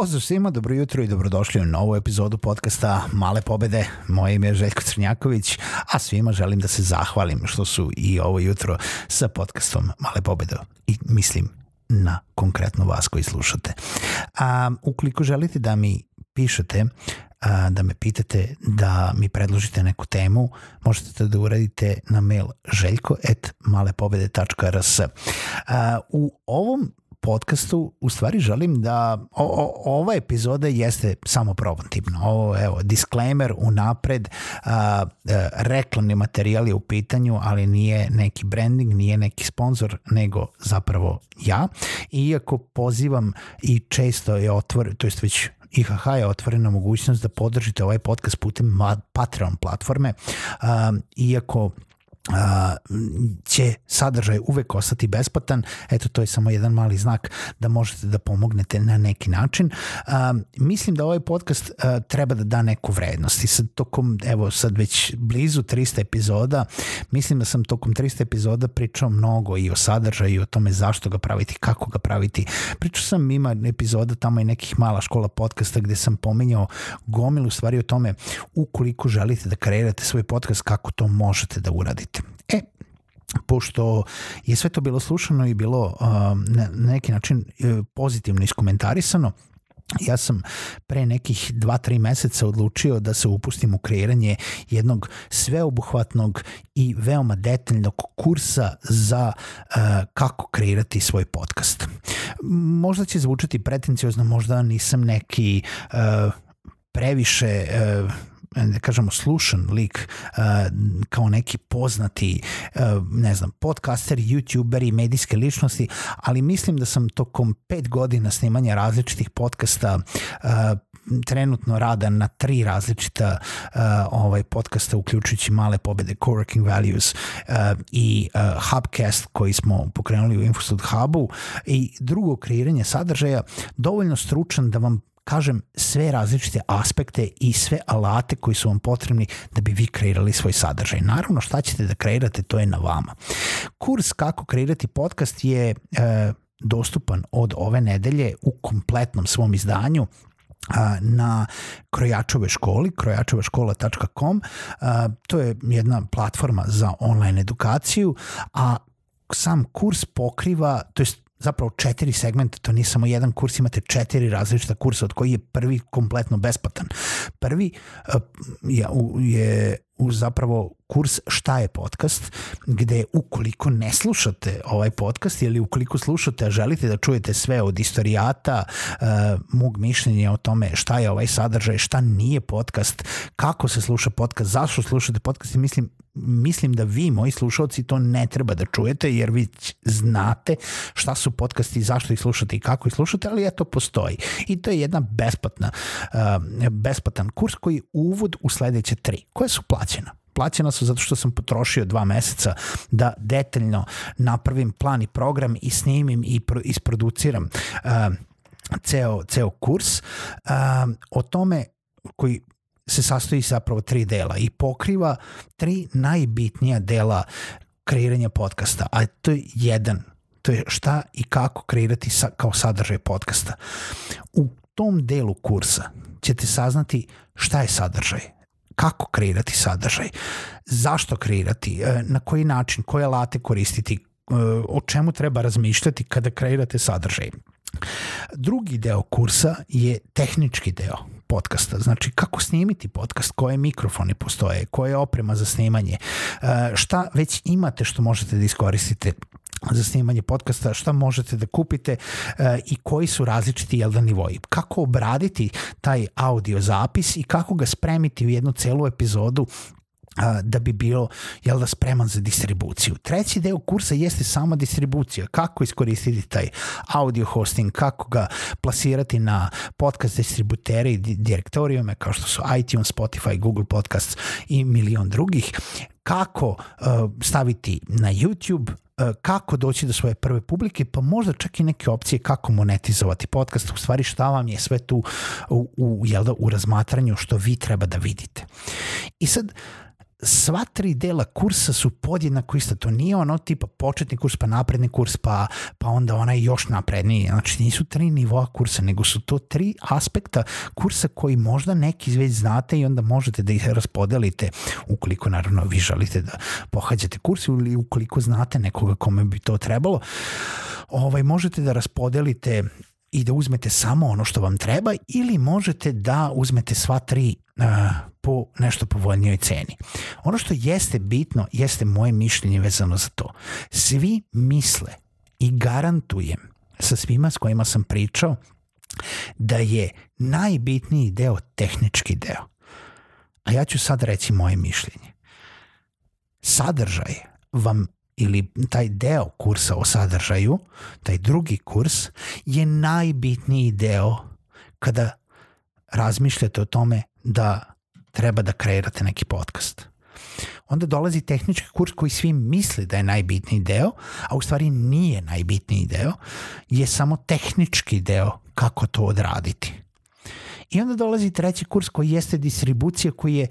Pozdrav svima, dobro jutro i dobrodošli u novu epizodu podcasta Male pobede. Moje ime je Željko Crnjaković, a svima želim da se zahvalim što su i ovo jutro sa podcastom Male pobede. I mislim na konkretno vas koji slušate. A, ukoliko želite da mi pišete a, da me pitate da mi predložite neku temu, možete to da uradite na mail željko.malepobede.rs. U ovom podcastu u stvari želim da o, o, ova epizoda jeste samo promotivna. Ovo, evo, disclaimer unapred, a, a, reklamni materijal je u pitanju, ali nije neki branding, nije neki sponsor, nego zapravo ja. Iako pozivam i često je otvor, to jest već IHH je otvorena mogućnost da podržite ovaj podcast putem Patreon platforme, a, iako a, će sadržaj uvek ostati besplatan. Eto, to je samo jedan mali znak da možete da pomognete na neki način. A, mislim da ovaj podcast a, treba da da neku vrednost i sad tokom, evo sad već blizu 300 epizoda, mislim da sam tokom 300 epizoda pričao mnogo i o sadržaju i o tome zašto ga praviti, kako ga praviti. Pričao sam ima epizoda tamo i nekih mala škola podcasta gde sam pominjao gomilu stvari o tome ukoliko želite da kreirate svoj podcast, kako to možete da uradite. E, pošto je sve to bilo slušano i bilo na neki način uh, pozitivno iskomentarisano, ja sam pre nekih 2-3 meseca odlučio da se upustim u kreiranje jednog sveobuhvatnog i veoma detaljnog kursa za uh, kako kreirati svoj podcast. Možda će zvučati pretencijozno, možda nisam neki uh, previše uh, da kažemo slušan lik kao neki poznati ne znam, podcaster, youtuberi, medijske ličnosti, ali mislim da sam tokom pet godina snimanja različitih podcasta trenutno rada na tri različita uh, ovaj podcasta uključujući male pobede Coworking Values uh, i uh, Hubcast koji smo pokrenuli u Infostud Hubu i drugo kreiranje sadržaja dovoljno stručan da vam kažem sve različite aspekte i sve alate koji su vam potrebni da bi vi kreirali svoj sadržaj. Naravno šta ćete da kreirate to je na vama. Kurs kako kreirati podcast je e, dostupan od ove nedelje u kompletnom svom izdanju na Krojačove školi, krojačovaškola.com. To je jedna platforma za online edukaciju, a sam kurs pokriva, to jest zapravo četiri segmenta, to nije samo jedan kurs, imate četiri različita kursa, od koji je prvi kompletno besplatan. Prvi uh, je, je u zapravo kurs šta je podcast, gde ukoliko ne slušate ovaj podcast ili ukoliko slušate, a želite da čujete sve od istorijata, uh, mog mišljenja o tome šta je ovaj sadržaj, šta nije podcast, kako se sluša podcast, zašto slušate podcast i mislim mislim da vi, moji slušalci, to ne treba da čujete, jer vi znate šta su podcasti, zašto ih slušate i kako ih slušate, ali eto postoji. I to je jedna besplatna, uh, besplatan kurs koji uvod u sledeće tri, koje su plaćena plaćena su zato što sam potrošio dva meseca da detaljno napravim plan i program i snimim i pro, isproduciram uh, ceo, ceo kurs. Uh, o tome koji se sastoji zapravo tri dela i pokriva tri najbitnija dela kreiranja podcasta, a to je jedan, to je šta i kako kreirati sa, kao sadržaj podcasta. U tom delu kursa ćete saznati šta je sadržaj, kako kreirati sadržaj, zašto kreirati, e, na koji način, koje alate koristiti, e, o čemu treba razmišljati kada kreirate sadržaj. Drugi deo kursa je tehnički deo podcasta. Znači, kako snimiti podcast, koje mikrofoni postoje, koja je oprema za snimanje, e, šta već imate što možete da iskoristite za snimanje podcasta, šta možete da kupite e, i koji su različiti jel da nivoji. Kako obraditi taj audio zapis i kako ga spremiti u jednu celu epizodu da bi bilo jel da spreman za distribuciju. Treći deo kursa jeste sama distribucija, kako iskoristiti taj audio hosting, kako ga plasirati na podcast distributere i direktorijume kao što su iTunes, Spotify, Google Podcasts i milion drugih, kako uh, staviti na YouTube, kako doći do svoje prve publike, pa možda čak i neke opcije kako monetizovati podcast, u stvari šta vam je sve tu u, u, jel da, u razmatranju što vi treba da vidite. I sad, uh, sva tri dela kursa su podjednako ista. To nije ono tipa početni kurs, pa napredni kurs, pa, pa onda onaj još napredniji. Znači nisu tri nivoa kursa, nego su to tri aspekta kursa koji možda neki već znate i onda možete da ih raspodelite ukoliko naravno vi želite da pohađate kurs ili ukoliko znate nekoga kome bi to trebalo. Ovaj, možete da raspodelite i da uzmete samo ono što vam treba ili možete da uzmete sva tri uh, po nešto povoljnijoj ceni. Ono što jeste bitno jeste moje mišljenje vezano za to. Svi misle i garantujem sa svima s kojima sam pričao da je najbitniji deo tehnički deo. A ja ću sad reći moje mišljenje. Sadržaj vam ili taj deo kursa o sadržaju, taj drugi kurs, je najbitniji deo kada razmišljate o tome da treba da kreirate neki podcast. Onda dolazi tehnički kurs koji svi misli da je najbitniji deo, a u stvari nije najbitniji deo, je samo tehnički deo kako to odraditi. I onda dolazi treći kurs koji jeste distribucija koji je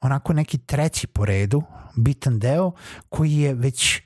onako neki treći po redu, bitan deo koji je već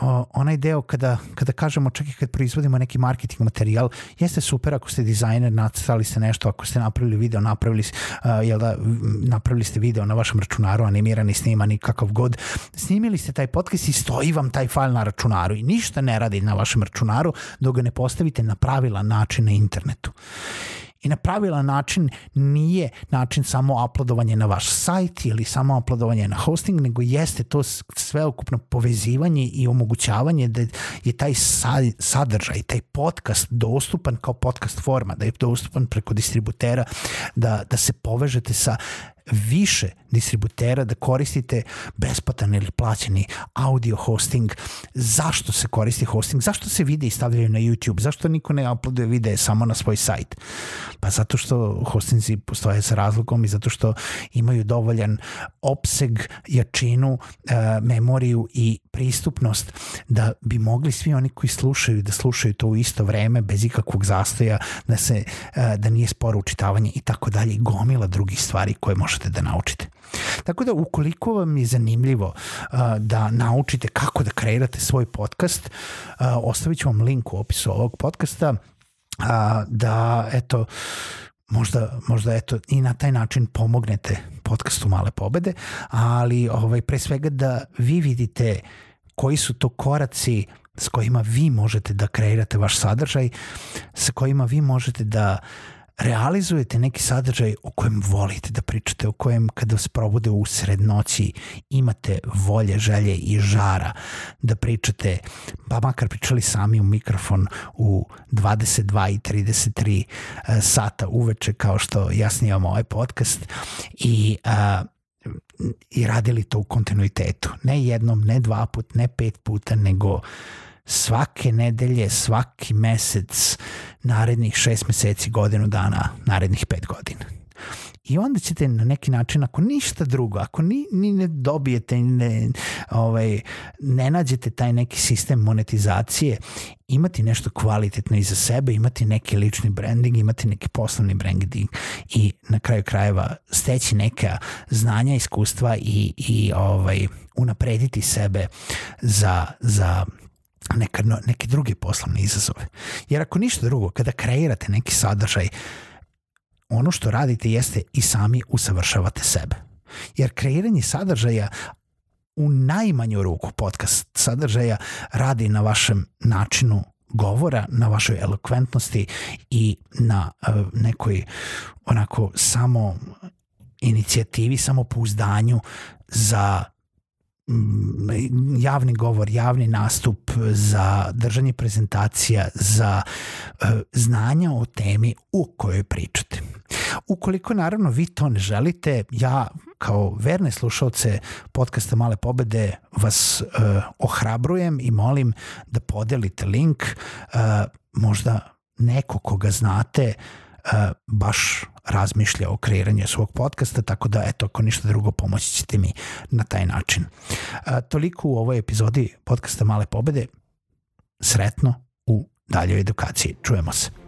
uh, onaj deo kada, kada kažemo čak i kad proizvodimo neki marketing materijal, jeste super ako ste dizajner, nacrtali ste nešto, ako ste napravili video, napravili, uh, jel da, napravili ste video na vašem računaru, animirani, snimani, kakav god, snimili ste taj podcast i stoji vam taj fajl na računaru i ništa ne radi na vašem računaru dok ga ne postavite na pravilan način na internetu i na pravilan način nije način samo uploadovanje na vaš sajt ili samo uploadovanje na hosting, nego jeste to sveukupno povezivanje i omogućavanje da je taj sadržaj, taj podcast dostupan kao podcast forma, da je dostupan preko distributera, da, da se povežete sa više distributera da koristite besplatan ili plaćeni audio hosting. Zašto se koristi hosting? Zašto se videi stavljaju na YouTube? Zašto niko ne uploaduje videe samo na svoj sajt? Pa zato što hostingzi postoje sa razlogom i zato što imaju dovoljan opseg, jačinu, e, memoriju i pristupnost da bi mogli svi oni koji slušaju da slušaju to u isto vreme bez ikakvog zastoja, da se e, da nije sporo učitavanje i tako dalje, gomila drugih stvari koje možete da naučite. Tako da ukoliko vam je zanimljivo uh, da naučite kako da kreirate svoj podcast, uh, ostavit ću vam link u opisu ovog podcasta da eto možda, možda eto i na taj način pomognete podcastu Male pobede, ali ovaj, pre svega da vi vidite koji su to koraci s kojima vi možete da kreirate vaš sadržaj, sa kojima vi možete da uh, realizujete neki sadržaj o kojem volite da pričate, o kojem kada vas probude u sred noći imate volje, želje i žara da pričate, pa makar pričali sami u mikrofon u 22 i 33 uh, sata uveče kao što ja snimam ovaj podcast i uh, i radili to u kontinuitetu. Ne jednom, ne dva put, ne pet puta, nego svake nedelje, svaki mesec, narednih šest meseci, godinu dana, narednih pet godina. I onda ćete na neki način, ako ništa drugo, ako ni, ni ne dobijete, ne, ovaj, ne nađete taj neki sistem monetizacije, imati nešto kvalitetno iza sebe, imati neki lični branding, imati neki poslovni branding i na kraju krajeva steći neka znanja, iskustva i, i ovaj, unaprediti sebe za, za neka, neke druge poslovne izazove. Jer ako ništa drugo, kada kreirate neki sadržaj, ono što radite jeste i sami usavršavate sebe. Jer kreiranje sadržaja u najmanju ruku podcast sadržaja radi na vašem načinu govora, na vašoj elokventnosti i na uh, nekoj onako samo inicijativi, samo pouzdanju za javni govor, javni nastup, za držanje prezentacija, za uh, znanja o temi u kojoj pričate. Ukoliko naravno vi to ne želite, ja kao verne slušalce podcasta Male pobede vas uh, ohrabrujem i molim da podelite link. Uh, možda neko koga znate baš razmišlja o kreiranju svog podcasta, tako da eto, ako ništa drugo, pomoći ćete mi na taj način. Uh, toliko u ovoj epizodi podcasta Male pobede. Sretno u daljoj edukaciji. Čujemo se.